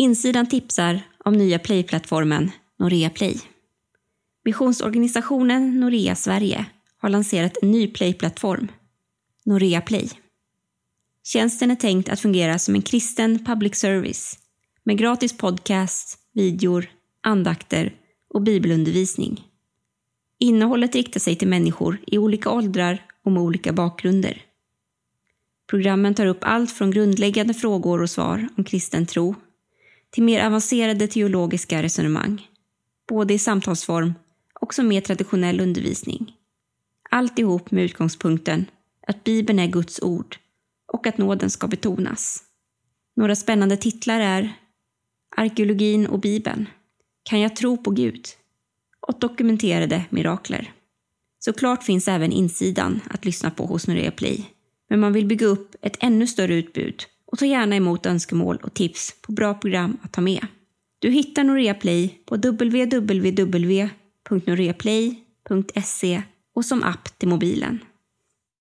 Insidan tipsar om nya playplattformen Norea Play. Missionsorganisationen Norea Sverige har lanserat en ny playplattform, Norea Play. Tjänsten är tänkt att fungera som en kristen public service med gratis podcast, videor, andakter och bibelundervisning. Innehållet riktar sig till människor i olika åldrar och med olika bakgrunder. Programmen tar upp allt från grundläggande frågor och svar om kristen tro till mer avancerade teologiska resonemang, både i samtalsform och som mer traditionell undervisning. Alltihop med utgångspunkten att Bibeln är Guds ord och att nåden ska betonas. Några spännande titlar är Arkeologin och Bibeln, Kan jag tro på Gud? och Dokumenterade mirakler. Såklart finns även insidan att lyssna på hos Norea Play, men man vill bygga upp ett ännu större utbud och ta gärna emot önskemål och tips på bra program att ta med. Du hittar Norea Play på www.noreaplay.se och som app till mobilen.